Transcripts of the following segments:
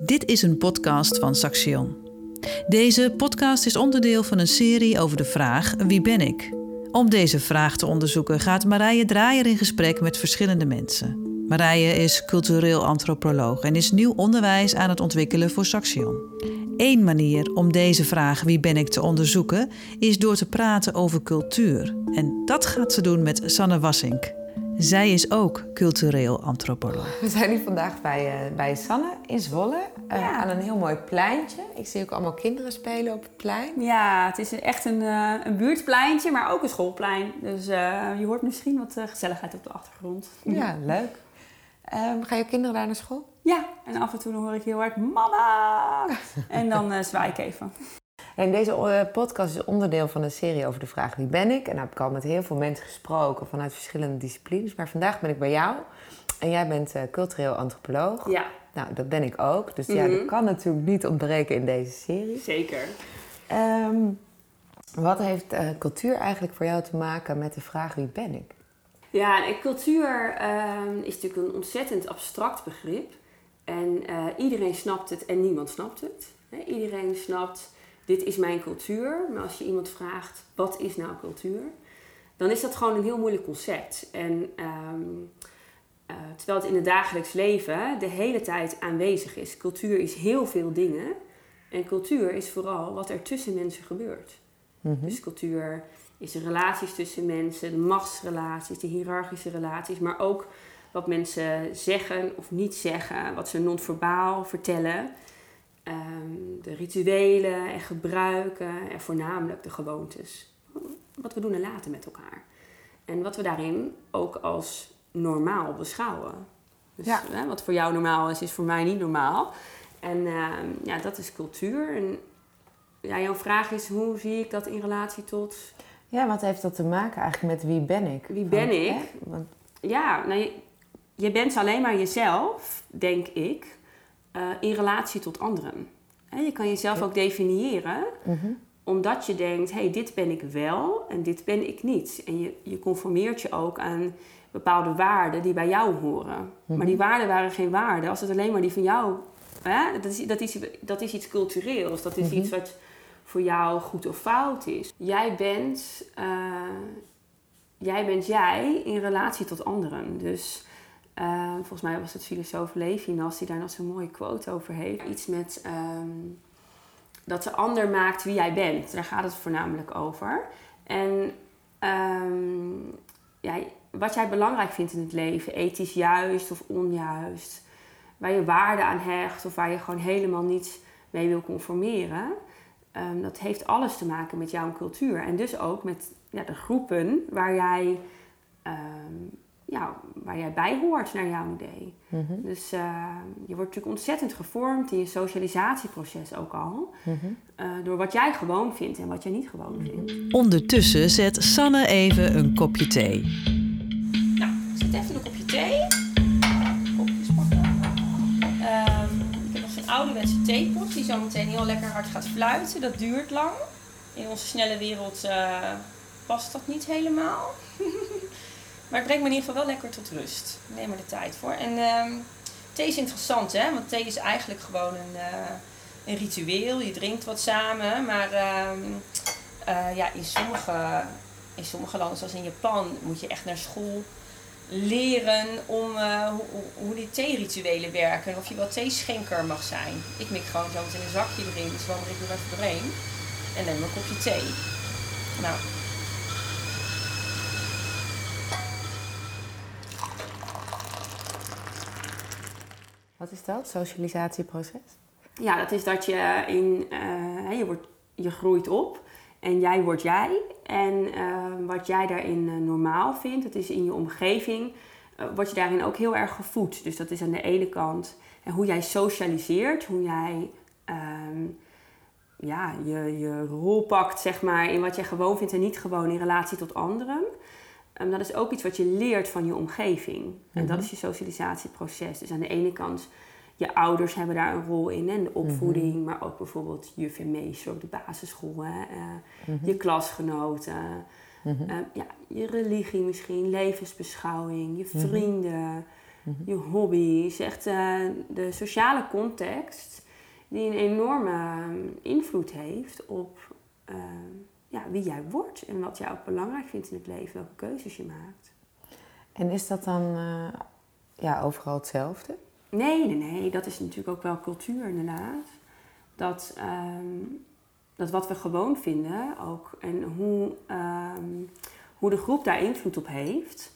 Dit is een podcast van Saxion. Deze podcast is onderdeel van een serie over de vraag Wie ben ik? Om deze vraag te onderzoeken gaat Marije Draaier in gesprek met verschillende mensen. Marije is cultureel antropoloog en is nieuw onderwijs aan het ontwikkelen voor Saxion. Eén manier om deze vraag wie ben ik te onderzoeken is door te praten over cultuur. En dat gaat ze doen met Sanne Wassink. Zij is ook cultureel antropoloog. We zijn hier vandaag bij, uh, bij Sanne in Zwolle. Uh, Ja. Aan een heel mooi pleintje. Ik zie ook allemaal kinderen spelen op het plein. Ja, het is echt een, eh, een buurtpleintje, maar ook een schoolplein. Dus eh, je hoort misschien wat eh, gezelligheid op de achtergrond. Ja, leuk. Ehm, gaan je kinderen daar naar school? Ja, en af en toe hoor ik heel hard mama. En dan eh, zwaai ik even. En deze eh, podcast is onderdeel van een serie over de vraag wie ben ik. En daar heb ik al met heel veel mensen gesproken vanuit verschillende disciplines. Maar vandaag ben ik bij jou. En jij bent eh, cultureel antropoloog. Ja, Nou, dat ben ik ook. Dus ja, Mhm. dat kan natuurlijk niet ontbreken in deze serie. zeker. Ehm, wat heeft eh, cultuur eigenlijk voor jou te maken met de vraag wie ben ik? Ja, en cultuur ehm, is natuurlijk een ontzettend abstract begrip. En iedereen snapt het en niemand snapt het. Iedereen snapt, dit is mijn cultuur. Maar als je iemand vraagt, wat is nou cultuur? Dan is dat gewoon een heel moeilijk concept. En ehm, eh, terwijl het in het dagelijks leven de hele tijd aanwezig is. Cultuur is heel veel dingen. En cultuur is vooral wat er tussen mensen gebeurt. Dus cultuur is de relaties tussen mensen, de machtsrelaties, de hiërarchische relaties, maar ook wat mensen zeggen of niet zeggen, wat ze non-verbaal vertellen. Ehm, de rituelen en gebruiken en voornamelijk de gewoontes. Wat we doen en laten met elkaar. En wat we daarin ook als normaal beschouwen. Dus Ja. hè, wat voor jou normaal is, is voor mij niet normaal. En ehm, ja, dat is cultuur. En ja, jouw vraag is, hoe zie ik dat in relatie tot... Ja, wat heeft dat te maken eigenlijk met wie ben ik? Wie ben Want, ik? want- Ja, nou, je, je bent alleen maar jezelf, denk ik, eh, in relatie tot anderen. Je kan jezelf ook definiëren Mhm. omdat je denkt, hé, hey, dit ben ik wel en dit ben ik niet. En je, je conformeert je ook aan bepaalde waarden die bij jou horen. Maar die waarden waren geen waarden als het alleen maar die van jou... Hè? Dat, is, dat, is, dat is iets cultureels, dat is iets wat voor jou goed of fout is. Jij bent, eh, jij bent jij in relatie tot anderen. Dus eh, volgens mij was het filosoof Levinas die daar nog zo'n mooie quote over heeft. Iets met ehm, dat de ander maakt wie jij bent. Daar gaat het voornamelijk over. En ehm, ja, wat jij belangrijk vindt in het leven, ethisch juist of onjuist, waar je waarde aan hecht of waar je gewoon helemaal niet mee wil conformeren, ehm, dat heeft alles te maken met jouw cultuur. En dus ook met de groepen waar jij, ehm, ja, waar jij bij hoort naar jouw idee. Mhm. Dus eh, je wordt natuurlijk ontzettend gevormd in je socialisatieproces ook al. Mhm. eh, door wat jij gewoon vindt en wat jij niet gewoon vindt. Ondertussen zet Sanne even een kopje thee. Nou, ik zet even een kopje thee. Kopjes pakken. Ehm, ik heb nog zo'n ouderwetse theepot die zo meteen heel lekker hard gaat fluiten. Dat duurt lang. In onze snelle wereld eh, past dat niet helemaal. maar het brengt me in ieder geval wel lekker tot rust. Ik neem er de tijd voor. En ehm, thee is interessant, hè? Want thee is eigenlijk gewoon een, eh, een ritueel. Je drinkt wat samen. Maar ehm, eh, ja, in sommige in sommige landen, zoals in Japan, moet je echt naar school leren om eh, hoe, hoe- die theerituelen werken. En of je wel theeschenker mag zijn. Ik mik gewoon zo meteen een zakje erin, dus wandel ik er even doorheen. En neem een kopje thee. Nou, Wat is dat, socialisatieproces? ja, dat is dat je in, eh, je, wordt, je groeit op en jij wordt jij. En eh, wat jij daarin eh, normaal vindt, dat is in je omgeving, word je daarin ook heel erg gevoed. Dus dat is aan de ene kant en hoe jij socialiseert, hoe jij ehm, ja, je, je rol pakt zeg maar, in wat jij gewoon vindt en niet gewoon in relatie tot anderen. Ehm, dat is ook iets wat je leert van je omgeving. En dat is je socialisatieproces. Dus aan de ene kant, je ouders hebben daar een rol in, en de opvoeding, maar ook bijvoorbeeld juf en meester op de basisschool, hè, eh, je klasgenoten, Mhm. eh, ja, je religie misschien, levensbeschouwing, je vrienden, je hobby's, echt uh, de sociale context die een enorme ehm, invloed heeft op ja, wie jij wordt en wat jij ook belangrijk vindt in het leven, welke keuzes je maakt. En is dat dan uh, ja, overal hetzelfde? Nee, nee, nee, dat is natuurlijk ook wel cultuur inderdaad. Dat, um, dat wat we gewoon vinden ook en hoe, um, hoe de groep daar invloed op heeft,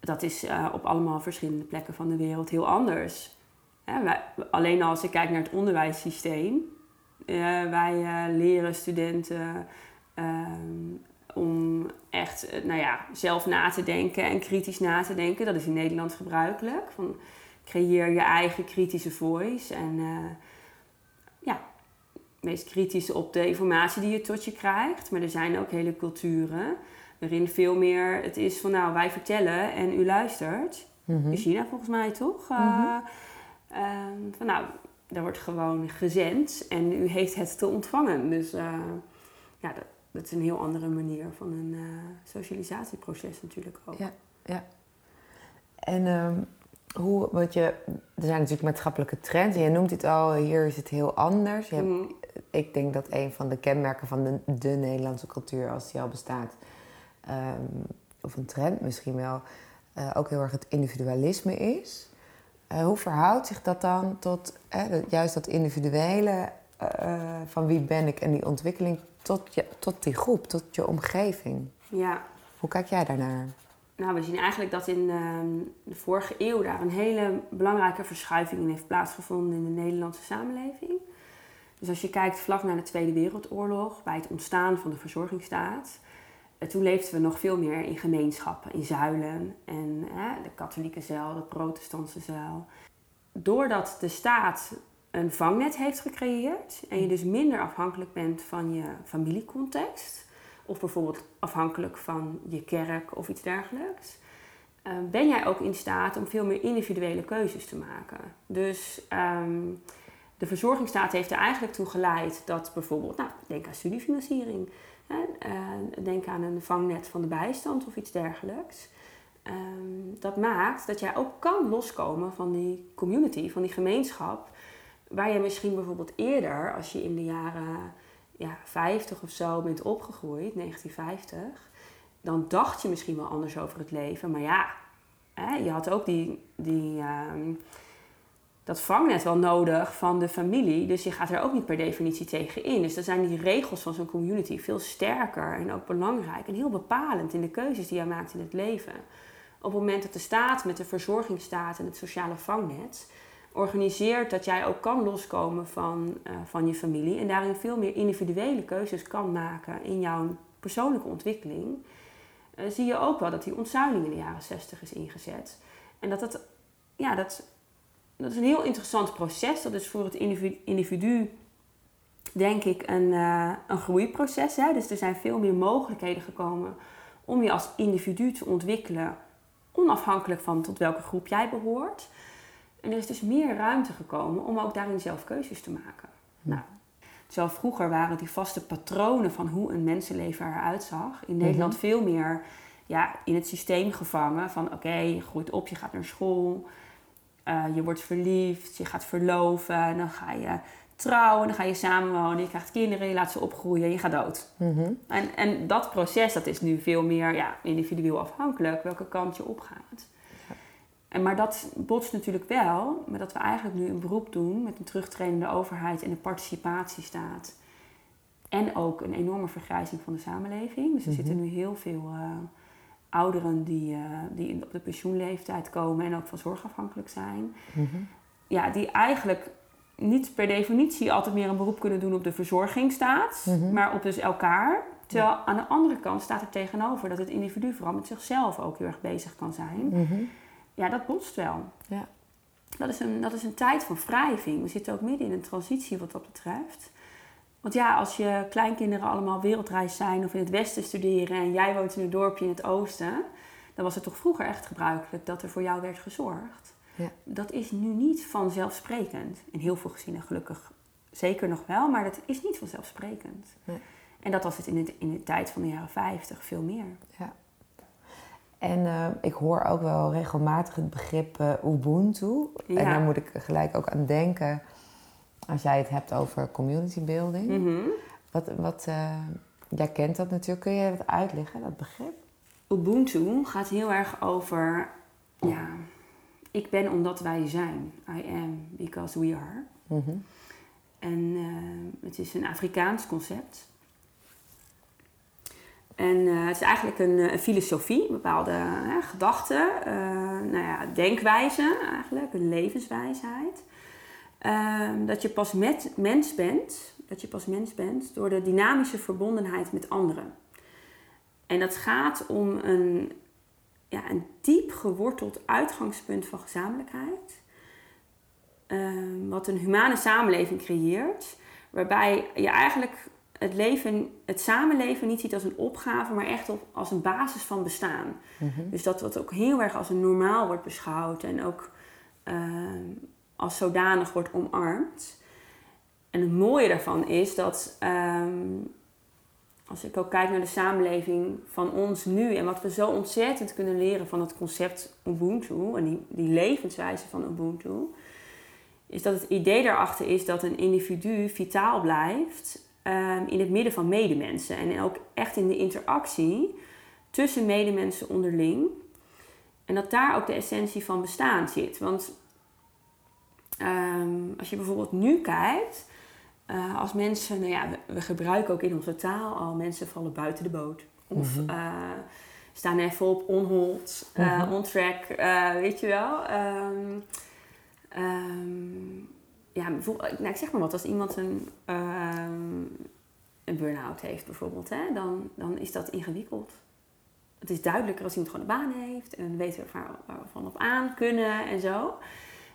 dat is uh, op allemaal verschillende plekken van de wereld heel anders. wij, alleen als ik kijk naar het onderwijssysteem, uh, wij leren studenten um, om echt nou ja, zelf na te denken en kritisch na te denken. Dat is in Nederland gebruikelijk. Van, creëer je eigen kritische voice en ja, meest kritisch op de informatie die je tot je krijgt. Maar er zijn ook hele culturen waarin veel meer het is van nou wij vertellen en u luistert. Mm In China volgens mij toch? Mm van nou, daar wordt gewoon gezend en u heeft het te ontvangen. Dus uh, ja, dat, dat, is een heel andere manier van een uh, socialisatieproces natuurlijk ook. Ja, ja. En um, hoe, wat je, er zijn natuurlijk maatschappelijke trends. Je noemt het al, hier is het heel anders. Je hebt, mm. Ik denk dat een van de kenmerken van de, de Nederlandse cultuur, als die al bestaat, um, of een trend misschien wel, uh, ook heel erg het individualisme is. Uh, hoe verhoudt zich dat dan tot juist dat individuele uh, van wie ben ik en die ontwikkeling tot, je, tot die groep, tot je omgeving? Ja. Hoe kijk jij daarnaar? Nou, we zien eigenlijk dat in uh, de vorige eeuw daar een hele belangrijke verschuiving in heeft plaatsgevonden in de Nederlandse samenleving. Dus als je kijkt vlak na de Tweede Wereldoorlog, bij het ontstaan van de verzorgingsstaat, toen leefden we nog veel meer in gemeenschappen, in zuilen. En de katholieke zuil, de protestantse zuil. Doordat de staat een vangnet heeft gecreëerd en je dus minder afhankelijk bent van je familiecontext, of bijvoorbeeld afhankelijk van je kerk of iets dergelijks, uh, ben jij ook in staat om veel meer individuele keuzes te maken. Dus um, de verzorgingsstaat heeft er eigenlijk toe geleid dat bijvoorbeeld, nou, denk aan studiefinanciering. Uh, denk aan een vangnet van de bijstand of iets dergelijks. Um, dat maakt dat jij ook kan loskomen van die community, van die gemeenschap. Waar je misschien bijvoorbeeld eerder, als je in de jaren ja, 50 of zo bent opgegroeid, 1950, dan dacht je misschien wel anders over het leven. Maar ja, hè, je had ook die, die, um, dat vangnet wel nodig van de familie. Dus je gaat er ook niet per definitie tegen in. Dus dan zijn die regels van zo'n community veel sterker en ook belangrijk en heel bepalend in de keuzes die je maakt in het leven. Op het moment dat de staat met de verzorgingsstaat en het sociale vangnet organiseert dat jij ook kan loskomen van, uh, van je familie en daarin veel meer individuele keuzes kan maken in jouw persoonlijke ontwikkeling, uh, zie je ook wel dat die ontzuiling in de jaren 60 is ingezet. En dat het, ja, dat dat is een heel interessant proces. Dat is voor het individu, individu denk ik, een, uh, een groeiproces. Hè? Dus er zijn veel meer mogelijkheden gekomen om je als individu te ontwikkelen, onafhankelijk van tot welke groep jij behoort. En er is dus meer ruimte gekomen om ook daarin zelf keuzes te maken. Nou, terwijl vroeger waren die vaste patronen van hoe een mensenleven eruit zag in Nederland mhm. veel meer ja, in het systeem gevangen. Van oké, je groeit op, je gaat naar school, uh, je wordt verliefd, je gaat verloven, dan ga je trouwen, dan ga je samenwonen, je krijgt kinderen, je laat ze opgroeien, je gaat dood. Mhm. en, en dat proces dat is nu veel meer ja, individueel afhankelijk, welke kant je opgaat. En, maar dat botst natuurlijk wel met dat we eigenlijk nu een beroep doen met een terugtredende overheid en een participatiestaat. En ook een enorme vergrijzing van de samenleving. Dus er mhm. zitten nu heel veel uh, ouderen die, uh, die op de pensioenleeftijd komen en ook van zorgafhankelijk zijn. Mhm. Ja, die eigenlijk niet per definitie altijd meer een beroep kunnen doen op de verzorgingstaat, Mhm. maar op dus elkaar. Terwijl aan de andere kant staat er tegenover dat het individu vooral met zichzelf ook heel erg bezig kan zijn. Ja, dat botst wel. Ja. Dat is, een, dat is een tijd van wrijving. We zitten ook midden in een transitie wat dat betreft. Want ja, als je kleinkinderen allemaal wereldreis zijn of in het westen studeren en jij woont in een dorpje in het oosten, dan was het toch vroeger echt gebruikelijk dat er voor jou werd gezorgd. Ja. Dat is nu niet vanzelfsprekend. In heel veel gezinnen gelukkig zeker nog wel, maar dat is niet vanzelfsprekend. Nee. En dat was het in, het in de tijd van de jaren 50 veel meer. En eh, ik hoor ook wel regelmatig het begrip eh, Ubuntu. Ja. En daar moet ik gelijk ook aan denken als jij het hebt over community building. Mhm. Wat, wat, eh, jij kent dat natuurlijk. Kun je dat uitleggen, dat begrip? Ubuntu gaat heel erg over, ja, ik ben omdat wij zijn. I am because we are. Mhm. En het is een Afrikaans concept. En eh, het is eigenlijk een, eh, een filosofie, een bepaalde gedachte, eh, nou ja, denkwijze eigenlijk, een levenswijsheid. Ehm, dat je pas mens bent, dat je pas mens bent door de dynamische verbondenheid met anderen. En dat gaat om een, ja, een diep geworteld uitgangspunt van gezamenlijkheid. Ehm, wat een humane samenleving creëert. Waarbij je eigenlijk het, leven, het samenleven niet ziet als een opgave, maar echt op, als een basis van bestaan. Mhm. Dus dat wat ook heel erg als een normaal wordt beschouwd en ook ehm, als zodanig wordt omarmd. En het mooie daarvan is dat ehm, als ik ook kijk naar de samenleving van ons nu en wat we zo ontzettend kunnen leren van het concept Ubuntu en die, die levenswijze van Ubuntu, is dat het idee daarachter is dat een individu vitaal blijft ehm, in het midden van medemensen en ook echt in de interactie tussen medemensen onderling. En dat daar ook de essentie van bestaan zit. Want ehm, als je bijvoorbeeld nu kijkt, eh, als mensen, nou ja, we, we gebruiken ook in onze taal al, mensen vallen buiten de boot. Of Mhm. eh, staan even op onhold, eh Mhm. on track, weet je wel. Ehm, ja, bijvoorbeeld, nou, ik zeg maar wat, als iemand een, ehm, een burn-out heeft bijvoorbeeld, hè, dan, dan is dat ingewikkeld. Het is duidelijker als iemand gewoon een baan heeft en weten we waar, waar we van op aan kunnen en zo.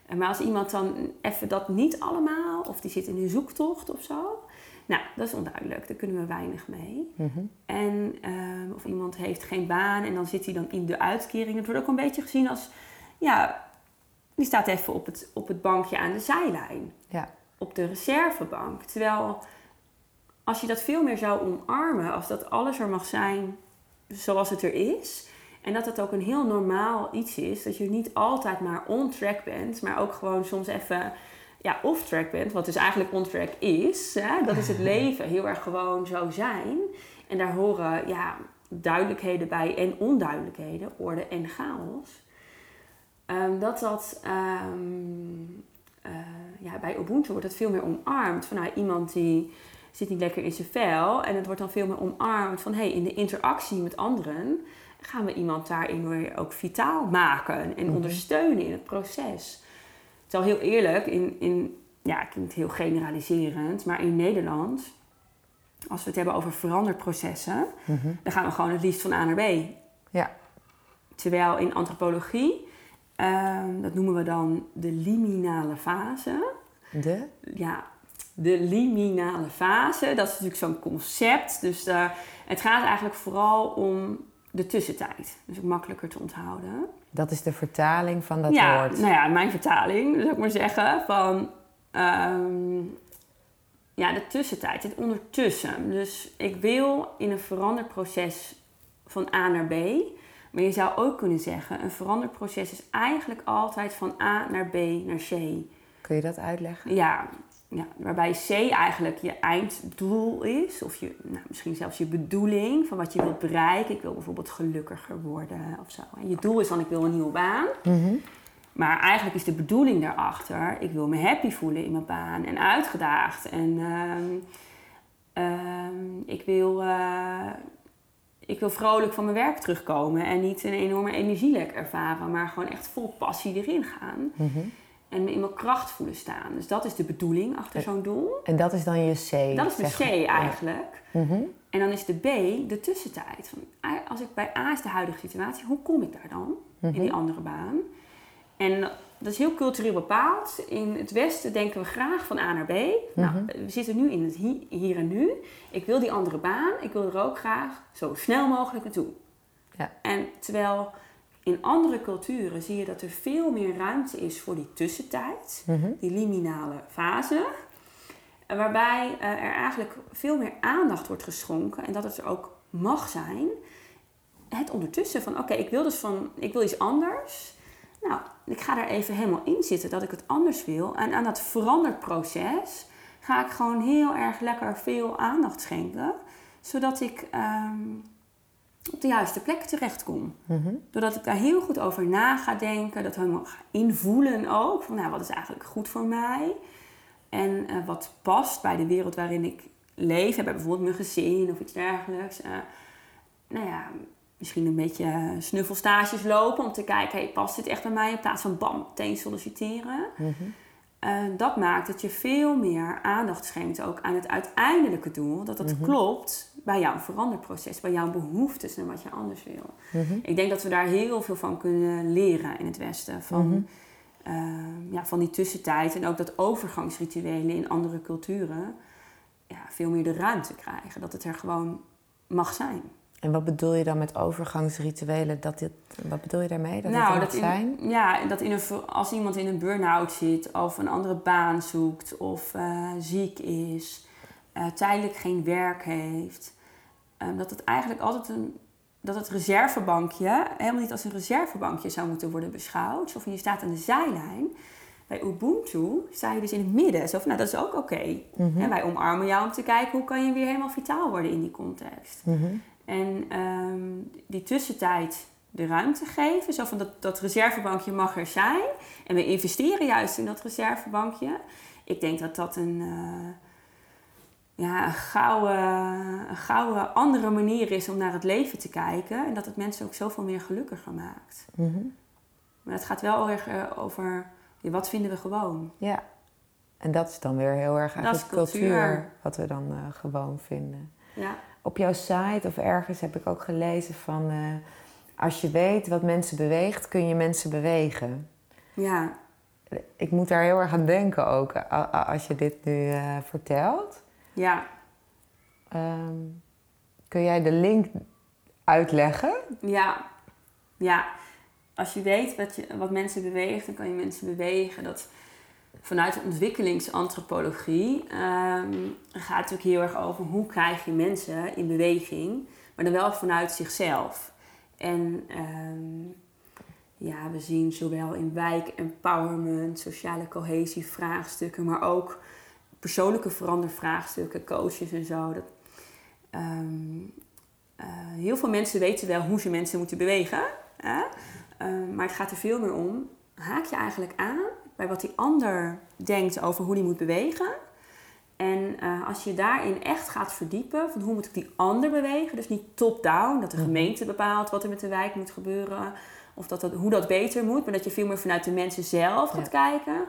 En Maar als iemand dan even dat niet allemaal, of die zit in een zoektocht of zo, nou, dat is onduidelijk. Daar kunnen we weinig mee. Mhm. En ehm, of iemand heeft geen baan en dan zit hij dan in de uitkering. Het wordt ook een beetje gezien als, ja, die staat even op het, op het bankje aan de zijlijn. Ja. Op de reservebank. Terwijl als je dat veel meer zou omarmen, als dat alles er mag zijn zoals het er is. En dat het ook een heel normaal iets is. Dat je niet altijd maar on track bent, maar ook gewoon soms even ja, off track bent. Wat dus eigenlijk on track is. Hè? Dat is het leven. Heel erg gewoon zo zijn. En daar horen ja, duidelijkheden bij en onduidelijkheden, orde en chaos. Ehm, dat dat ehm, eh, ja, bij Ubuntu wordt het veel meer omarmd. Van nou, iemand die zit niet lekker in zijn vel. En het wordt dan veel meer omarmd van hey, in de interactie met anderen gaan we iemand daarin weer ook vitaal maken en Mhm. ondersteunen in het proces. Terwijl heel eerlijk, in, in, ja, het klinkt heel generaliserend, maar in Nederland, als we het hebben over veranderprocessen, Mhm. dan gaan we gewoon het liefst van A naar B. Ja. Terwijl in antropologie, ehm, dat noemen we dan de liminale fase. De? Ja, de liminale fase, dat is natuurlijk zo'n concept. Dus daar, het gaat eigenlijk vooral om de tussentijd. Dus ook makkelijker te onthouden. Dat is de vertaling van dat ja, woord. nou ja, mijn vertaling, zou ik maar zeggen, van ehm, ja, de tussentijd, het ondertussen. Dus ik wil in een veranderproces van A naar B. Maar je zou ook kunnen zeggen, een veranderproces is eigenlijk altijd van A naar B naar C. Kun je dat uitleggen? Ja, ja, waarbij C eigenlijk je einddoel is, of je, nou, misschien zelfs je bedoeling van wat je wilt bereiken. Ik wil bijvoorbeeld gelukkiger worden of zo. En je doel is dan, ik wil een nieuwe baan. Mhm. Maar eigenlijk is de bedoeling daarachter, ik wil me happy voelen in mijn baan en uitgedaagd. En ehm, ehm, ik, wil, eh, ik wil vrolijk van mijn werk terugkomen en niet een enorme energielek ervaren, maar gewoon echt vol passie erin gaan. Mhm. En me in mijn kracht voelen staan. Dus dat is de bedoeling achter zo'n doel. En dat is dan je C. Dat is de C. Ja. eigenlijk. Mhm. En dan is de B de tussentijd. Van, Als ik bij A is de huidige situatie, hoe kom ik daar dan? Mhm. In die andere baan. En dat is heel cultureel bepaald. In het Westen denken we graag van A naar B. Nou, Mhm. we zitten nu in het hi- hier en nu. Ik wil die andere baan. Ik wil er ook graag zo snel mogelijk naartoe. Ja. En terwijl in andere culturen zie je dat er veel meer ruimte is voor die tussentijd. Mhm. Die liminale fase. Waarbij eh, er eigenlijk veel meer aandacht wordt geschonken en dat het er ook mag zijn. het ondertussen van, oké, ik wil dus van, ik wil iets anders. Nou, ik ga daar even helemaal in zitten dat ik het anders wil. En aan dat veranderproces ga ik gewoon heel erg lekker veel aandacht schenken. Zodat ik ehm, op de juiste plek terechtkom. Mm Doordat ik daar heel goed over na ga denken. Dat helemaal ga invoelen ook. Van nou, wat is eigenlijk goed voor mij? En uh, wat past bij de wereld waarin ik leef. Bij bijvoorbeeld mijn gezin of iets dergelijks. Uh, nou ja, misschien een beetje snuffelstages lopen om te kijken, hey, past dit echt bij mij? In plaats van bam, meteen solliciteren. Mm dat maakt dat je veel meer aandacht schenkt ook aan het uiteindelijke doel. Dat dat mhm. klopt bij jouw veranderproces, bij jouw behoeftes en wat je anders wil. Mhm. Ik denk dat we daar heel veel van kunnen leren in het Westen. Van, mhm. ehm, ja, van die tussentijd en ook dat overgangsrituelen in andere culturen ja, veel meer de ruimte krijgen. Dat het er gewoon mag zijn. En wat bedoel je dan met overgangsrituelen? Dat dit, wat bedoel je daarmee? Dat nou, dat zijn? ja, dat in een, als iemand in een burn-out zit of een andere baan zoekt of uh, ziek is, uh, tijdelijk geen werk heeft, uh, dat het eigenlijk altijd een dat het reservebankje helemaal niet als een reservebankje zou moeten worden beschouwd. Of je staat aan de zijlijn. Bij Ubuntu sta je dus in het midden. Zo van, nou, dat is ook oké. Mhm. En wij omarmen jou om te kijken hoe kan je weer helemaal vitaal worden in die context. Mm en ehm, die tussentijd de ruimte geven. Zo van dat, dat reservebankje mag er zijn. En we investeren juist in dat reservebankje. Ik denk dat dat een, uh, ja, een, gouden, een gouden andere manier is om naar het leven te kijken. En dat het mensen ook zoveel meer gelukkiger maakt. Mhm. Maar het gaat wel erg uh, over wat vinden we gewoon. Ja, en dat is dan weer heel erg eigenlijk cultuur. cultuur. wat we dan uh, gewoon vinden. Ja op jouw site of ergens heb ik ook gelezen van... Uh, als je weet wat mensen beweegt, kun je mensen bewegen. Ja. Ik moet daar heel erg aan denken ook, als je dit nu uh, vertelt. Ja. Um, kun jij de link uitleggen? Ja. Ja. Als je weet wat, je, wat mensen beweegt, dan kan je mensen bewegen. Dat vanuit ontwikkelingsantropologie um, gaat het ook heel erg over hoe krijg je mensen in beweging, maar dan wel vanuit zichzelf. En um, ja, we zien zowel in wijk empowerment, sociale cohesie vraagstukken, maar ook persoonlijke verandervraagstukken, coaches en zo. Dat, um, uh, heel veel mensen weten wel hoe ze mensen moeten bewegen, hè? maar het gaat er veel meer om. Haak je eigenlijk aan bij wat die ander denkt over hoe die moet bewegen. En uh, als je daarin echt gaat verdiepen, van hoe moet ik die ander bewegen, dus niet top-down, dat de gemeente bepaalt wat er met de wijk moet gebeuren, of dat dat, hoe dat beter moet, maar dat je veel meer vanuit de mensen zelf gaat kijken.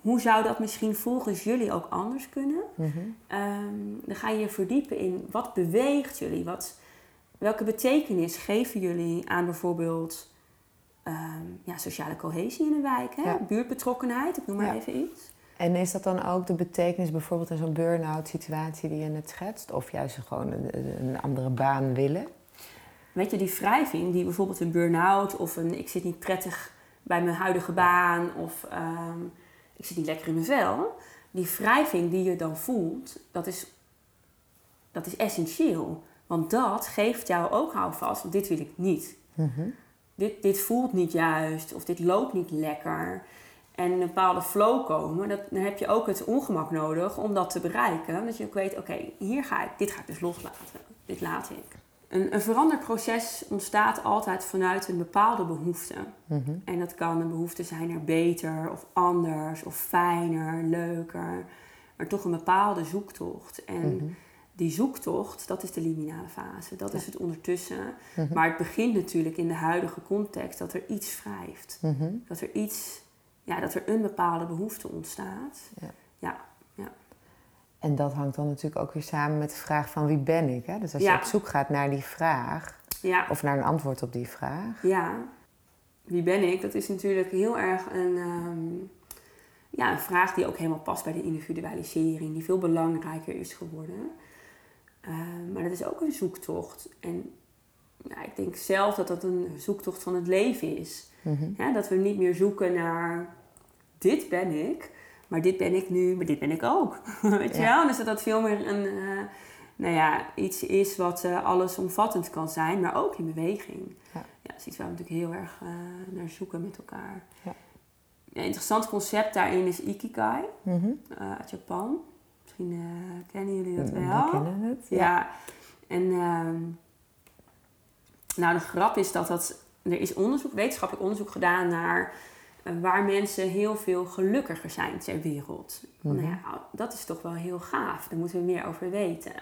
Hoe zou dat misschien volgens jullie ook anders kunnen? Mhm. Ehm, dan ga je je verdiepen in wat beweegt jullie, wat, welke betekenis geven jullie aan bijvoorbeeld Ehm, ja, sociale cohesie in een wijk, hè? buurtbetrokkenheid, ik noem maar even iets. En is dat dan ook de betekenis bijvoorbeeld in zo'n burn-out situatie die je net schetst? Of juist gewoon een, een, andere baan willen? Weet je, die wrijving die bijvoorbeeld een burn-out of een ik zit niet prettig bij mijn huidige baan of ehm, ik zit niet lekker in mijn vel. Die wrijving die je dan voelt, dat is, dat is essentieel. Want dat geeft jou ook houvast, want dit wil ik niet. Mm dit, dit voelt niet juist of dit loopt niet lekker. En een bepaalde flow komen, dat, dan heb je ook het ongemak nodig om dat te bereiken. Dat je ook weet, oké, hier ga ik, dit ga ik dus loslaten. Dit laat ik. Een, een veranderproces ontstaat altijd vanuit een bepaalde behoefte. Mhm. En dat kan een behoefte zijn naar beter of anders of fijner, leuker. Maar toch een bepaalde zoektocht. En mhm die zoektocht, dat is de liminale fase. Dat is het ondertussen. Mhm. Maar het begint natuurlijk in de huidige context dat er iets wrijft. Mhm. Dat er iets, ja, dat er een bepaalde behoefte ontstaat. Ja. ja. ja. En dat hangt dan natuurlijk ook weer samen met de vraag van wie ben ik? Hè? Dus als je op zoek gaat naar die vraag, of naar een antwoord op die vraag. Ja, wie ben ik? Dat is natuurlijk heel erg een, ehm, ja, een vraag die ook helemaal past bij de individualisering, die veel belangrijker is geworden. Ehm, maar dat is ook een zoektocht. En nou, ik denk zelf dat dat een zoektocht van het leven is. Mhm. dat we niet meer zoeken naar dit ben ik, maar dit ben ik nu, maar dit ben ik ook. Weet je wel? Dus dat dat veel meer een, uh, nou ja, iets is wat uh, allesomvattend kan zijn, maar ook in beweging. Ja. Ja, dat is iets waar we natuurlijk heel erg uh, naar zoeken met elkaar. Ja. Een interessant concept daarin is Ikigai uh, uit Japan. Misschien uh, kennen jullie dat We wel. kennen het. Ja. En ehm, nou, de grap is dat dat... Er is onderzoek, wetenschappelijk onderzoek gedaan naar... eh, waar mensen heel veel gelukkiger zijn ter wereld. Mhm. Nou ja, dat is toch wel heel gaaf. Daar moeten we meer over weten.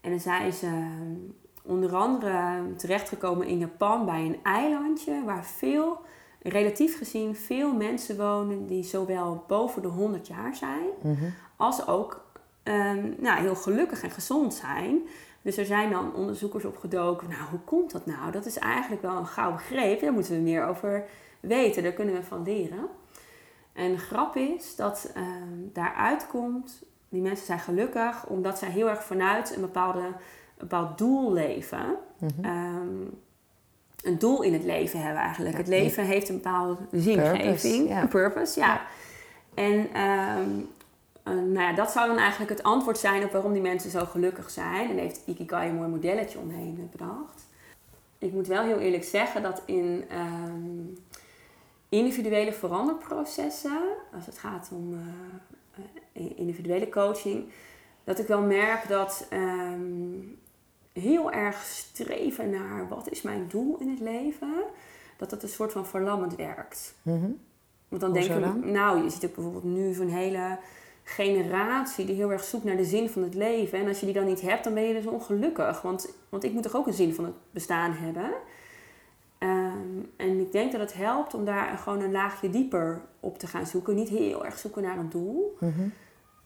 En dan zijn ze ehm, onder andere terechtgekomen in Japan bij een eilandje... waar veel, relatief gezien, veel mensen wonen... die zowel boven de 100 jaar zijn... Mhm. als ook ehm, nou, heel gelukkig en gezond zijn. Dus er zijn dan onderzoekers op gedoken. Nou, hoe komt dat nou? Dat is eigenlijk wel een gouden greep. Daar moeten we meer over weten. Daar kunnen we van leren. En de grap is dat ehm, daaruit komt... die mensen zijn gelukkig omdat zij heel erg vanuit een, bepaalde, een bepaald doel leven. Mhm. Ehm, een doel in het leven hebben eigenlijk. Ja, het leven heeft een bepaalde zingeving, Purpose, ja. een purpose, ja. En nou ja, dat zou dan eigenlijk het antwoord zijn op waarom die mensen zo gelukkig zijn. En heeft Ikigai een mooi modelletje omheen eh, bedacht. Ik moet wel heel eerlijk zeggen dat in ehm, individuele veranderprocessen, als het gaat om eh, eh, individuele coaching, dat ik wel merk dat ehm, heel erg streven naar wat is mijn doel in het leven, dat dat een soort van verlammend werkt. Mhm. Want dan Hoezo denken we, nou, je ziet ook bijvoorbeeld nu zo'n hele generatie die heel erg zoekt naar de zin van het leven. En als je die dan niet hebt, dan ben je dus ongelukkig. Want, want ik moet toch ook een zin van het bestaan hebben. Ehm, en ik denk dat het helpt om daar gewoon een laagje dieper op te gaan zoeken. Niet heel erg zoeken naar een doel. Mhm.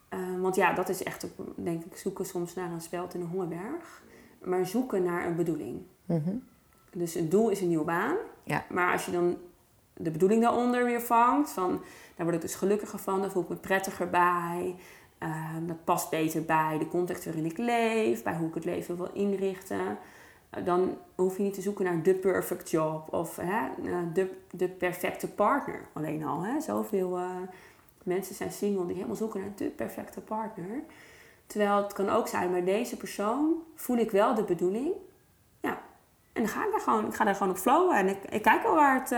Ehm, want ja, dat is echt, denk ik, zoeken soms naar een speld in een hongerberg. Maar zoeken naar een bedoeling. Mhm. Dus een doel is een nieuwe baan. Ja. Maar als je dan de bedoeling daaronder weer vangt, van daar word ik dus gelukkiger van, daar voel ik me prettiger bij. Ehm, dat past beter bij de context waarin ik leef, bij hoe ik het leven wil inrichten. Eh, dan hoef je niet te zoeken naar de perfect job of hè, eh, de, de perfecte partner. Alleen al, hè, zoveel eh, mensen zijn single die helemaal zoeken naar de perfecte partner. Terwijl het kan ook zijn, bij deze persoon voel ik wel de bedoeling. Ja, en dan ga ik daar gewoon, ik ga daar gewoon op flowen. En ik, ik kijk wel waar het,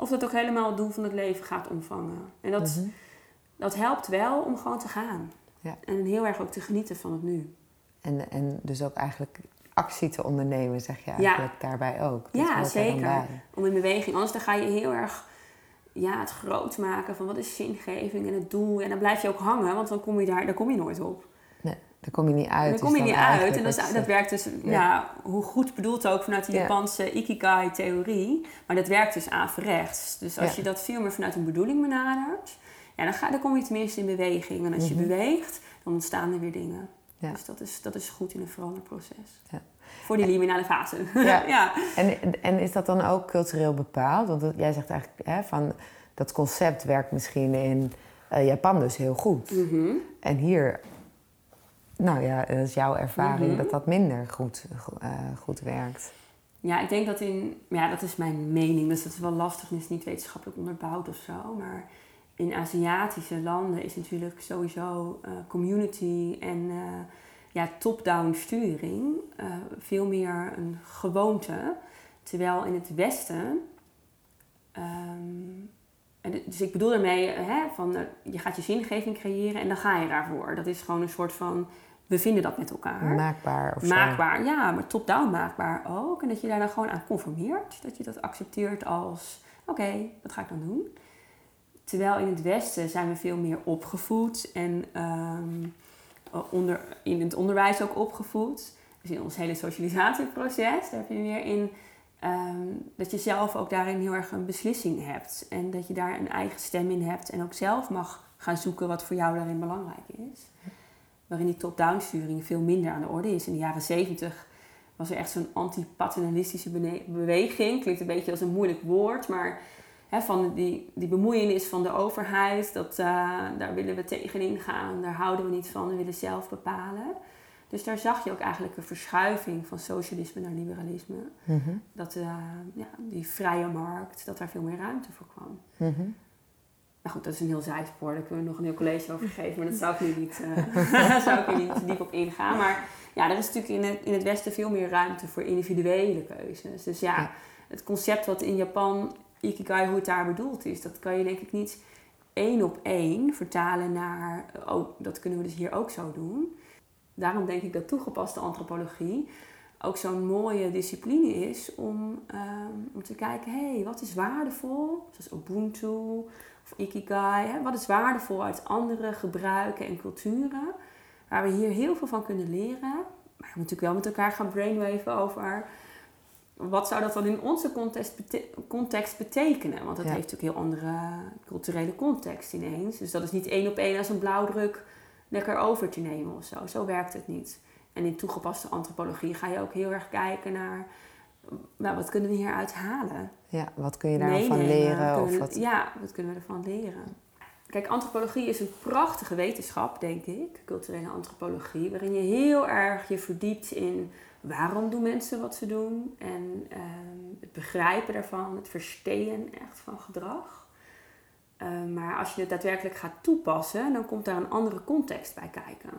of dat ook helemaal het doel van het leven gaat omvangen. En dat, Mhm. dat helpt wel om gewoon te gaan. Ja. En heel erg ook te genieten van het nu. En, en dus ook eigenlijk actie te ondernemen, zeg je eigenlijk daarbij ook. Dat Ja, er dan zeker. Om in beweging. Anders dan ga je heel erg ja, het groot maken van wat is zingeving en het doel. En dan blijf je ook hangen, want dan kom je daar, daar kom je nooit op. Daar kom je niet uit. daar is kom je niet uit. En dat, is- dat werkt dus, ja. hoe goed bedoeld ook vanuit de Ja. Japanse Ikigai-theorie. Maar dat werkt dus averechts. Dus als Ja. je dat veel meer vanuit een bedoeling benadert, ja, dan, ga, dan kom je tenminste in beweging. En als je Mhm. beweegt, dan ontstaan er weer dingen. Dus dat is, dat is goed in een veranderproces. Ja. Voor die liminale fase. Ja. ja. En, en is dat dan ook cultureel bepaald? Want dat- jij zegt eigenlijk hè, van dat concept werkt misschien in eh, Japan dus heel goed. Mhm. En hier, nou ja, dat is jouw ervaring Mhm. dat dat minder goed, eh, goed werkt. Ja, ik denk dat in... Ja, dat is mijn mening. Dus dat is wel lastig en is niet wetenschappelijk onderbouwd of zo. Maar in Aziatische landen is natuurlijk sowieso eh, community en eh, ja, top-down sturing veel meer een gewoonte. Terwijl in het Westen... ehm, dus ik bedoel daarmee, hè, van, je gaat je zingeving creëren en dan ga je daarvoor. Dat is gewoon een soort van, we vinden dat met elkaar. Maakbaar of zo. Maakbaar, ja, maar top-down maakbaar ook. En dat je daar dan gewoon aan conformeert. Dat je dat accepteert als, oké, dat ga ik dan doen. Terwijl in het Westen zijn we veel meer opgevoed en ehm, onder, in het onderwijs ook opgevoed. Dus in ons hele socialisatieproces, daar heb je meer in ehm, dat je zelf ook daarin heel erg een beslissing hebt. En dat je daar een eigen stem in hebt en ook zelf mag gaan zoeken wat voor jou daarin belangrijk is waarin die top-down sturing veel minder aan de orde is. In de jaren zeventig was er echt zo'n anti-paternalistische beweging. Klinkt een beetje als een moeilijk woord, maar hè, van die, die bemoeienis van de overheid, dat, eh, daar willen we tegenin gaan, daar houden we niet van, we willen zelf bepalen. Dus daar zag je ook eigenlijk een verschuiving van socialisme naar liberalisme. Mhm, Dat eh, ja, die vrije markt, dat daar veel meer ruimte voor kwam. mhm. Nou goed, dat is een heel zijspoor. Daar kunnen we nog een heel college over geven. Maar dat zou ik nu niet, uh, zou ik nu niet diep op ingaan. Maar ja, er is natuurlijk in het, in het Westen veel meer ruimte voor individuele keuzes. Dus ja, het concept wat in Japan, Ikigai, hoe het daar bedoeld is, dat kan je denk ik niet één op één vertalen naar, oh, dat kunnen we dus hier ook zo doen. Daarom denk ik dat toegepaste antropologie ook zo'n mooie discipline is om, ehm, om te kijken, hé, hey, wat is waardevol? Zoals Ubuntu of Ikigai. Hè? Wat is waardevol uit andere gebruiken en culturen? Waar we hier heel veel van kunnen leren. Maar we moeten natuurlijk wel met elkaar gaan brainwaven over wat zou dat dan in onze context, context betekenen? Want dat heeft natuurlijk heel andere culturele context ineens. Dus dat is niet één op één als een blauwdruk lekker over te nemen of zo. Zo werkt het niet. En in toegepaste antropologie ga je ook heel erg kijken naar... Nou, wat kunnen we hieruit halen? Ja, wat kun je daarvan leren? Of wat... Ja, wat kunnen we ervan leren? Kijk, antropologie is een prachtige wetenschap, denk ik. Culturele antropologie. Waarin je heel erg je verdiept in waarom doen mensen wat ze doen. En ehm, het begrijpen daarvan, het verstehen echt van gedrag. Ehm, maar als je het daadwerkelijk gaat toepassen, dan komt daar een andere context bij kijken.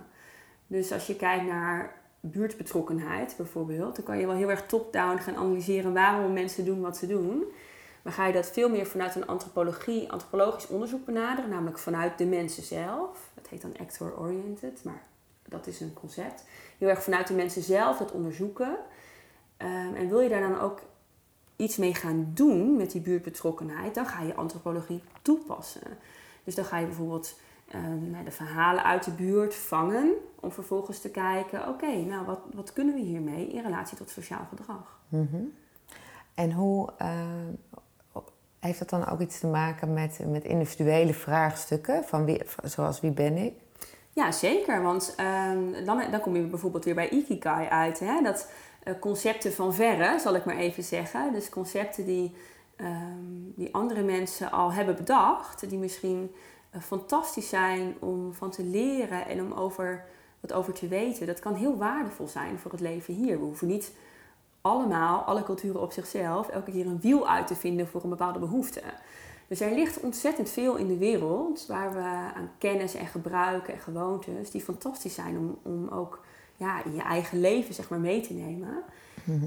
Dus als je kijkt naar buurtbetrokkenheid bijvoorbeeld, dan kan je wel heel erg top-down gaan analyseren waarom mensen doen wat ze doen. Maar ga je dat veel meer vanuit een antropologie, antropologisch onderzoek benaderen, namelijk vanuit de mensen zelf. Dat heet dan actor-oriented, maar dat is een concept. Heel erg vanuit de mensen zelf dat onderzoeken. Ehm, en wil je daar dan ook iets mee gaan doen met die buurtbetrokkenheid, dan ga je antropologie toepassen. Dus dan ga je bijvoorbeeld um, de verhalen uit de buurt vangen, om vervolgens te kijken, oké, nou wat, wat kunnen we hiermee in relatie tot sociaal gedrag? Mhm. En hoe uh, heeft dat dan ook iets te maken met, met individuele vraagstukken, van wie, zoals wie ben ik? Ja, zeker. Want um, dan, dan kom je bijvoorbeeld weer bij Ikigai uit. Hè? Dat uh, concepten van verre, zal ik maar even zeggen. Dus concepten die, um, die andere mensen al hebben bedacht. Die misschien fantastisch zijn om van te leren en om over, wat over te weten. Dat kan heel waardevol zijn voor het leven hier. We hoeven niet allemaal, alle culturen op zichzelf, elke keer een wiel uit te vinden voor een bepaalde behoefte. Dus er ligt ontzettend veel in de wereld waar we aan kennis en gebruiken en gewoontes die fantastisch zijn om, om ook ja, in je eigen leven zeg maar, mee te nemen. Mhm.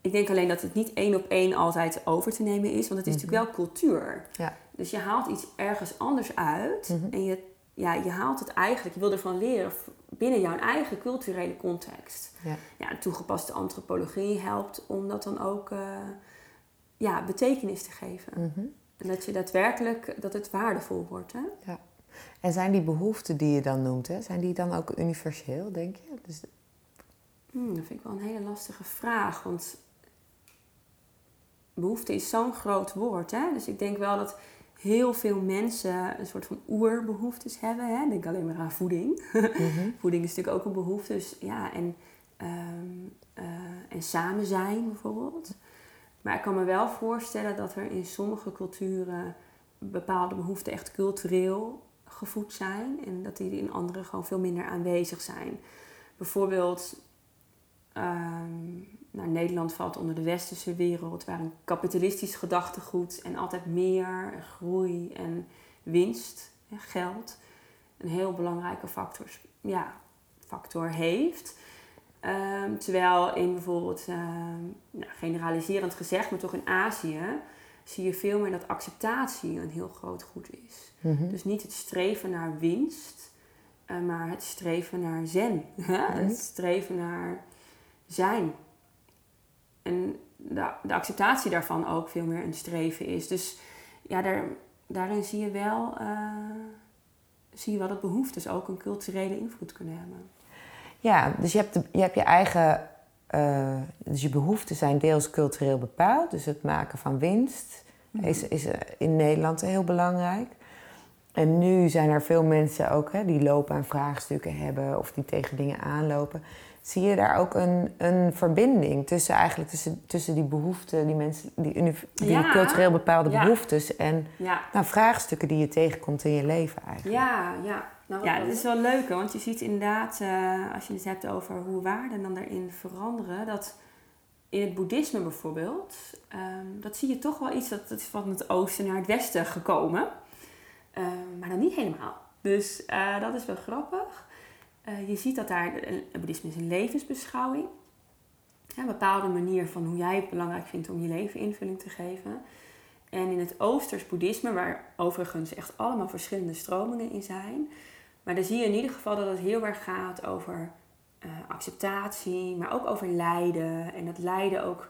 Ik denk alleen dat het niet één op één altijd over te nemen is, want het is mhm. natuurlijk wel cultuur. Ja. Dus je haalt iets ergens anders uit mhm. en je, ja, je haalt het eigenlijk, je wil ervan leren binnen jouw eigen culturele context. Ja. Ja, toegepaste antropologie helpt om dat dan ook uh, ja, betekenis te geven. En dat je daadwerkelijk, dat het waardevol wordt. Hè? Ja. En zijn die behoeften die je dan noemt, hè, zijn die dan ook universeel, denk je? Dus... Hmm, dat vind ik wel een hele lastige vraag. Want behoefte is zo'n groot woord. Hè? Dus ik denk wel dat heel veel mensen een soort van oerbehoeftes hebben. Hè? Denk alleen maar aan voeding. Mhm. voeding is natuurlijk ook een behoefte. Dus ja, en, um, uh, en samen zijn bijvoorbeeld. Maar ik kan me wel voorstellen dat er in sommige culturen bepaalde behoeften echt cultureel gevoed zijn en dat die in andere gewoon veel minder aanwezig zijn. Bijvoorbeeld, um, nou, Nederland valt onder de westerse wereld, waar een kapitalistisch gedachtegoed en altijd meer, en groei en winst, geld, een heel belangrijke factor, ja, factor heeft. Ehm, terwijl in bijvoorbeeld, nou, generaliserend gezegd, maar toch in Azië, zie je veel meer dat acceptatie een heel groot goed is. Mhm. Dus niet het streven naar winst, uh, maar het streven naar zen. Mhm. Het streven naar zijn. En de, de, acceptatie daarvan ook veel meer een streven is. Dus ja, daar, daarin zie je wel, uh, zie je wel dat behoeftes ook een culturele invloed kunnen hebben. Ja, dus je hebt, je, hebt je eigen. Uh, dus je behoeften zijn deels cultureel bepaald. Dus het maken van winst mhm. is, is eh, in Nederland heel belangrijk. En nu zijn er veel mensen ook hè, die lopen aan vraagstukken hebben of die tegen dingen aanlopen. Zie je daar ook een, een verbinding tussen, eigenlijk tussen, tussen die behoeften, die, mensen, die, die cultureel bepaalde behoeftes en nou, vraagstukken die je tegenkomt in je leven eigenlijk? Ja, ja. Nou, ja, dat is wel leuk, want je ziet inderdaad, uh, als je het hebt over hoe waarden dan daarin veranderen, dat in het boeddhisme bijvoorbeeld, um, dat zie je toch wel iets dat, dat is van het oosten naar het westen gekomen. Eh, maar dan niet helemaal. Dus eh, dat is wel grappig. Eh, je ziet dat daar, boeddhisme is een levensbeschouwing. een bepaalde manier van hoe jij het belangrijk vindt om je leven invulling te geven. En in het Oosters boeddhisme, waar overigens echt allemaal verschillende stromingen in zijn. Maar dan zie je in ieder geval dat het heel erg gaat over acceptatie, maar ook over lijden. En dat lijden ook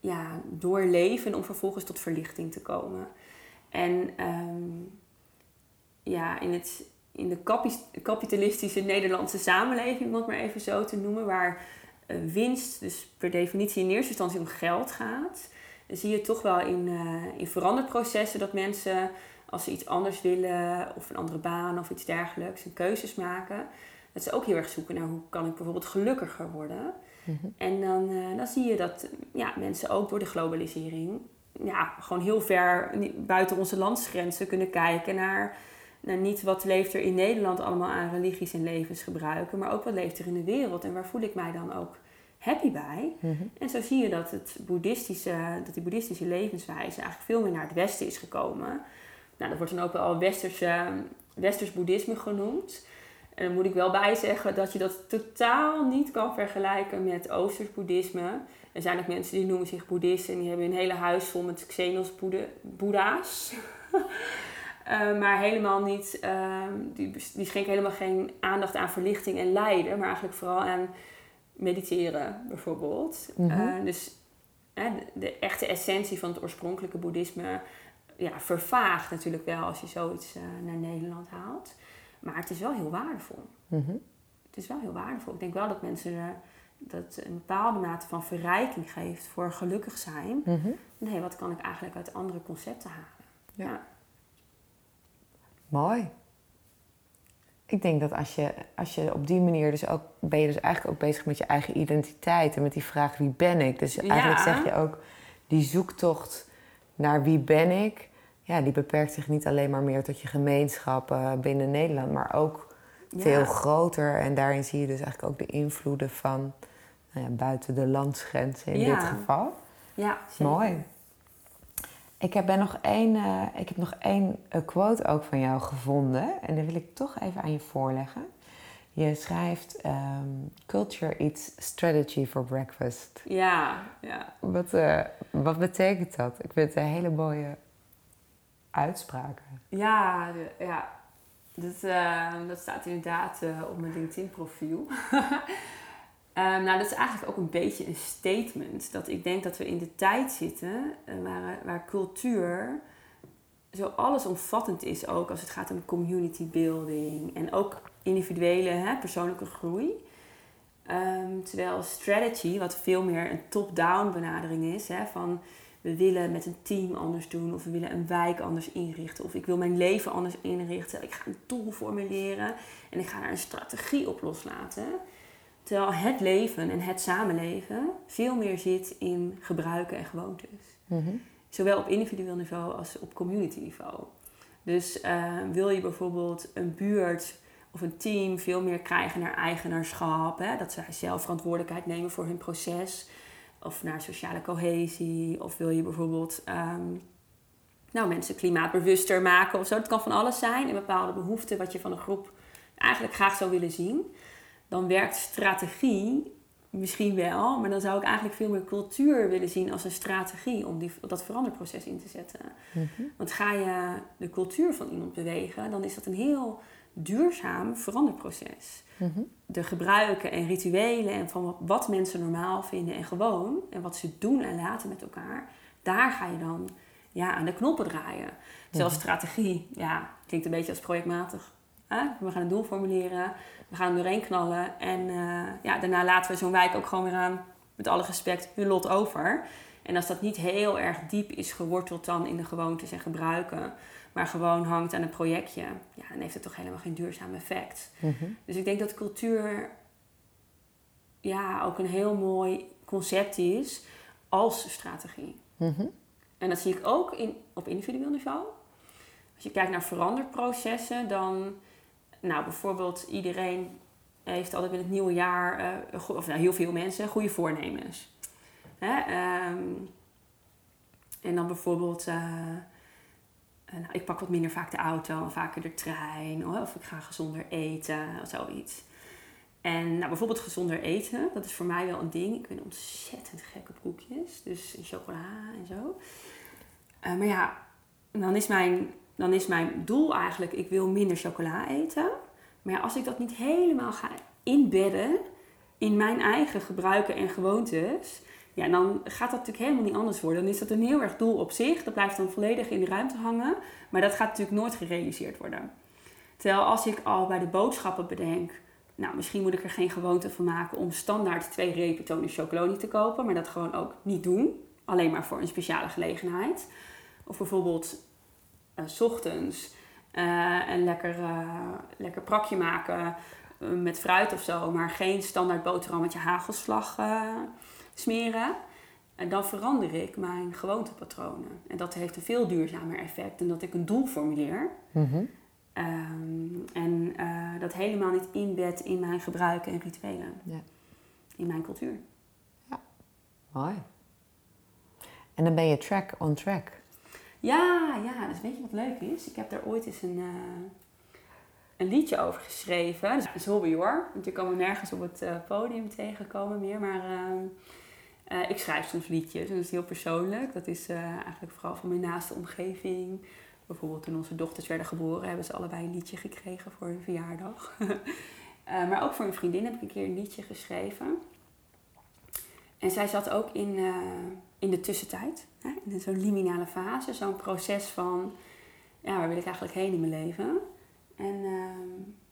ja, doorleven om vervolgens tot verlichting te komen. En ehm, ja, in, het, in de kapitalistische Nederlandse samenleving, om het maar even zo te noemen, waar uh, winst dus per definitie in eerste instantie om geld gaat, zie je toch wel in, uh, in veranderprocessen dat mensen, als ze iets anders willen, of een andere baan of iets dergelijks, een keuzes maken, dat ze ook heel erg zoeken naar hoe kan ik bijvoorbeeld gelukkiger worden. Mhm. En dan, uh, dan zie je dat ja, mensen ook door de globalisering ja, gewoon heel ver buiten onze landsgrenzen kunnen kijken naar, naar niet wat leeft er in Nederland allemaal aan religies en levens gebruiken, maar ook wat leeft er in de wereld en waar voel ik mij dan ook happy bij. Mhm. En zo zie je dat, het boeddhistische, dat die boeddhistische levenswijze eigenlijk veel meer naar het westen is gekomen. Nou, dat wordt dan ook wel westerse, westers boeddhisme genoemd. En dan moet ik wel bij zeggen dat je dat totaal niet kan vergelijken met Oosters boeddhisme. Er zijn ook mensen die noemen zich boeddhisten en die hebben een hele huis vol met Xenos boeddha's. uh, maar helemaal niet, uh, die, die schenken helemaal geen aandacht aan verlichting en lijden, maar eigenlijk vooral aan mediteren bijvoorbeeld. Mm dus de, de, echte essentie van het oorspronkelijke boeddhisme ja, vervaagt natuurlijk wel als je zoiets naar Nederland haalt. Maar het is wel heel waardevol. Mhm. Het is wel heel waardevol. Ik denk wel dat mensen dat een bepaalde mate van verrijking geeft voor gelukkig zijn. Mm Nee, wat kan ik eigenlijk uit andere concepten halen? Ja. Mooi. Ik denk dat als je, als je op die manier dus ook ben je dus eigenlijk ook bezig met je eigen identiteit en met die vraag wie ben ik. Dus eigenlijk zeg je ook die zoektocht naar wie ben ik ja, die beperkt zich niet alleen maar meer tot je gemeenschap uh, binnen Nederland, maar ook veel groter. En daarin zie je dus eigenlijk ook de invloeden van nou ja, buiten de landsgrenzen in dit geval. Ja, Mooi. Ik heb, ben nog één, uh, ik heb nog één quote ook van jou gevonden. En die wil ik toch even aan je voorleggen. Je schrijft um, Culture eats strategy for breakfast. Ja, ja. Wat, uh, wat betekent dat? Ik vind het een hele mooie uitspraken. Ja, ja. Dat, uh, dat staat inderdaad uh, op mijn LinkedIn-profiel. um, nou, dat is eigenlijk ook een beetje een statement. Dat ik denk dat we in de tijd zitten uh, waar, waar cultuur zo allesomvattend is ook als het gaat om community building en ook individuele hè, persoonlijke groei. Um, terwijl strategy, wat veel meer een top-down benadering is, hè, van we willen met een team anders doen, of we willen een wijk anders inrichten, of ik wil mijn leven anders inrichten. Ik ga een doel formuleren en ik ga daar een strategie op loslaten. Terwijl het leven en het samenleven veel meer zit in gebruiken en gewoontes. Mhm. Zowel op individueel niveau als op community niveau. Dus uh, wil je bijvoorbeeld een buurt of een team veel meer krijgen naar eigenaarschap, hè, dat ze zelf verantwoordelijkheid nemen voor hun proces of naar sociale cohesie. Of wil je bijvoorbeeld um, nou, mensen klimaatbewuster maken of zo. Dat kan van alles zijn. Een bepaalde behoefte wat je van een groep eigenlijk graag zou willen zien. Dan werkt strategie misschien wel, maar dan zou ik eigenlijk veel meer cultuur willen zien als een strategie om die, dat veranderproces in te zetten. Mhm. Want ga je de cultuur van iemand bewegen, dan is dat een heel duurzaam veranderproces. Mhm. De gebruiken en rituelen en van wat mensen normaal vinden en gewoon en wat ze doen en laten met elkaar, daar ga je dan ja, aan de knoppen draaien. Terwijl mhm. strategie, ja, klinkt een beetje als projectmatig. We gaan een doel formuleren, we gaan er doorheen knallen en uh, ja, daarna laten we zo'n wijk ook gewoon weer aan, met alle respect, hun lot over. En als dat niet heel erg diep is geworteld dan in de gewoontes en gebruiken, maar gewoon hangt aan een projectje, ja, dan heeft het toch helemaal geen duurzaam effect. Mhm. Dus ik denk dat cultuur ja, ook een heel mooi concept is als strategie. Mhm. En dat zie ik ook in, op individueel niveau. Als je kijkt naar veranderprocessen, dan, nou bijvoorbeeld iedereen heeft altijd met het nieuwe jaar, uh, of nou, heel veel mensen, goede voornemens. Hè? Um, en dan bijvoorbeeld, uh, eh, nou, ik pak wat minder vaak de auto vaker de trein. Of ik ga gezonder eten of zoiets. En nou, bijvoorbeeld gezonder eten, dat is voor mij wel een ding. Ik ben ontzettend gek op koekjes, dus chocola en zo. Maar ja, dan is, mijn, dan is mijn doel eigenlijk, ik wil minder chocola eten. Maar als ik dat niet helemaal ga inbedden in mijn eigen gebruiken en gewoontes, ja, dan gaat dat natuurlijk helemaal niet anders worden. Dan is dat een heel erg doel op zich. Dat blijft dan volledig in de ruimte hangen. Maar dat gaat natuurlijk nooit gerealiseerd worden. Terwijl als ik al bij de boodschappen bedenk, nou, misschien moet ik er geen gewoonte van maken om standaard twee repen chocolade te kopen, maar dat gewoon ook niet doen. Alleen maar voor een speciale gelegenheid. Of bijvoorbeeld s ochtends uh, een lekker, uh, lekker prakje maken met fruit of zo, maar geen standaard boterham met je hagelslag smeren. En dan verander ik mijn gewoontepatronen. En dat heeft een veel duurzamer effect dan dat ik een doel formuleer. Mhm. Ehm, en uh, dat helemaal niet inbed in mijn gebruiken en rituelen. Ja. In mijn cultuur. Ja, mooi. En dan ben je track on track. Ja, ja. Dus weet je wat leuk is? Ik heb daar ooit eens een, uh, een liedje over geschreven. Dat is hobby hoor. Want je kan me nergens op het uh, podium tegenkomen meer. Maar uh, ik schrijf soms liedjes. En dat is heel persoonlijk. Dat is eigenlijk vooral van mijn naaste omgeving. Bijvoorbeeld toen onze dochters werden geboren, hebben ze allebei een liedje gekregen voor hun verjaardag. maar ook voor een vriendin heb ik een keer een liedje geschreven. En zij zat ook in, in de tussentijd, hè? in zo'n liminale fase, zo'n proces van, ja, waar wil ik eigenlijk heen in mijn leven? En uh,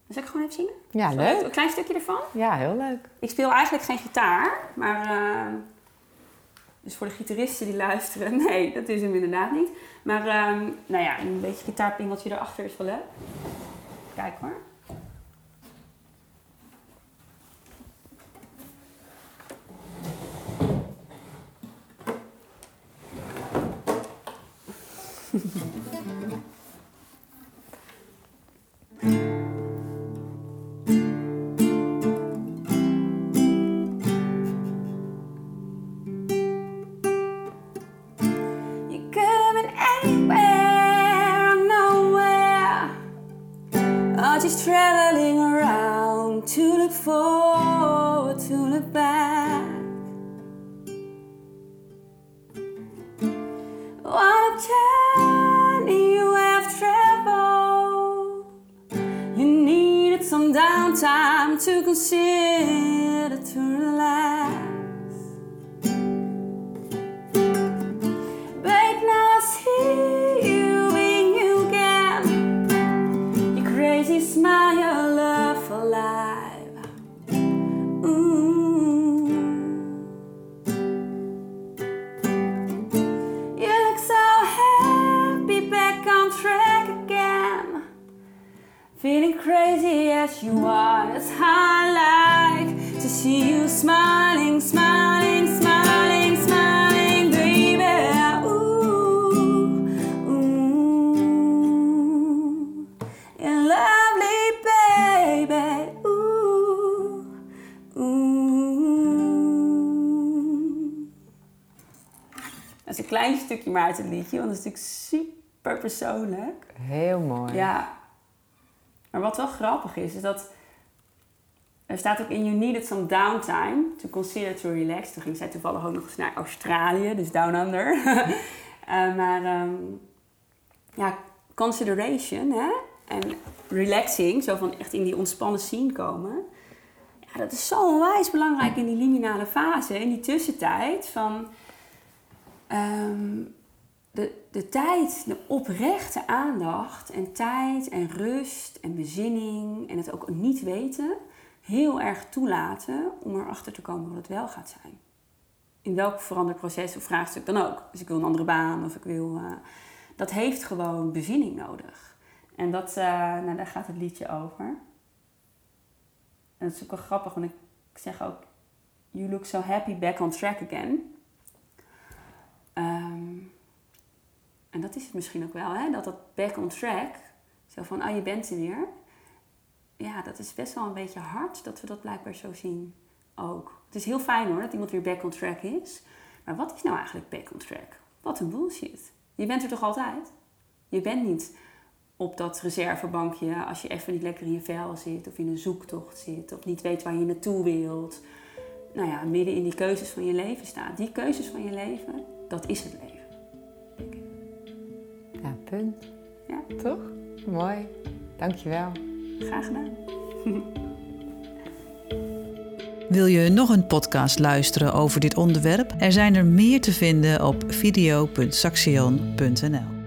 zal ik gewoon even zingen? Ja, Zo, leuk. Een klein stukje ervan. Ja, heel leuk. Ik speel eigenlijk geen gitaar, maar uh, dus voor de gitaristen die luisteren, nee, dat is hem inderdaad niet. Maar um, nou ja, een beetje gitaarpingeltje erachter is wel leuk. Kijk hoor. That's how I like to see you smiling, smiling, smiling, smiling, baby. Ooh, ooh, you're lovely, baby. Ooh, ooh. Dat is een klein stukje maar uit het liedje, want dat is natuurlijk super persoonlijk. Heel mooi. Ja. Maar wat wel grappig is, is dat er staat ook in You needed some downtime to consider to relax. Toen ging zij toevallig ook nog eens naar Australië, dus down under. Eh, maar ehm, ja, consideration hè? en relaxing, zo van echt in die ontspannen scene komen. Ja, dat is zo onwijs belangrijk in die liminale fase, in die tussentijd van ehm, de, de tijd, de oprechte aandacht en tijd en rust en bezinning en het ook niet weten heel erg toelaten om erachter te komen wat het wel gaat zijn. In welk veranderd proces of vraagstuk dan ook. Dus ik wil een andere baan of ik wil... Uh, dat heeft gewoon bezinning nodig. En dat, uh, nou, daar gaat het liedje over. En dat is ook wel grappig, want ik zeg ook... You look so happy back on track again. Um, en dat is het misschien ook wel, hè? dat dat back on track, zo van, ah je bent er weer. Ja, dat is best wel een beetje hard dat we dat blijkbaar zo zien ook. Het is heel fijn hoor, dat iemand weer back on track is. Maar wat is nou eigenlijk back on track? Wat een bullshit. Je bent er toch altijd? Je bent niet op dat reservebankje als je even niet lekker in je vel zit of in een zoektocht zit of niet weet waar je naartoe wilt. Nou ja, midden in die keuzes van je leven staat. Die keuzes van je leven, dat is het leven. Ja, punt. Ja. Toch? Mooi. Dankjewel. Graag gedaan. Wil je nog een podcast luisteren over dit onderwerp? Er zijn er meer te vinden op video.saxion.nl.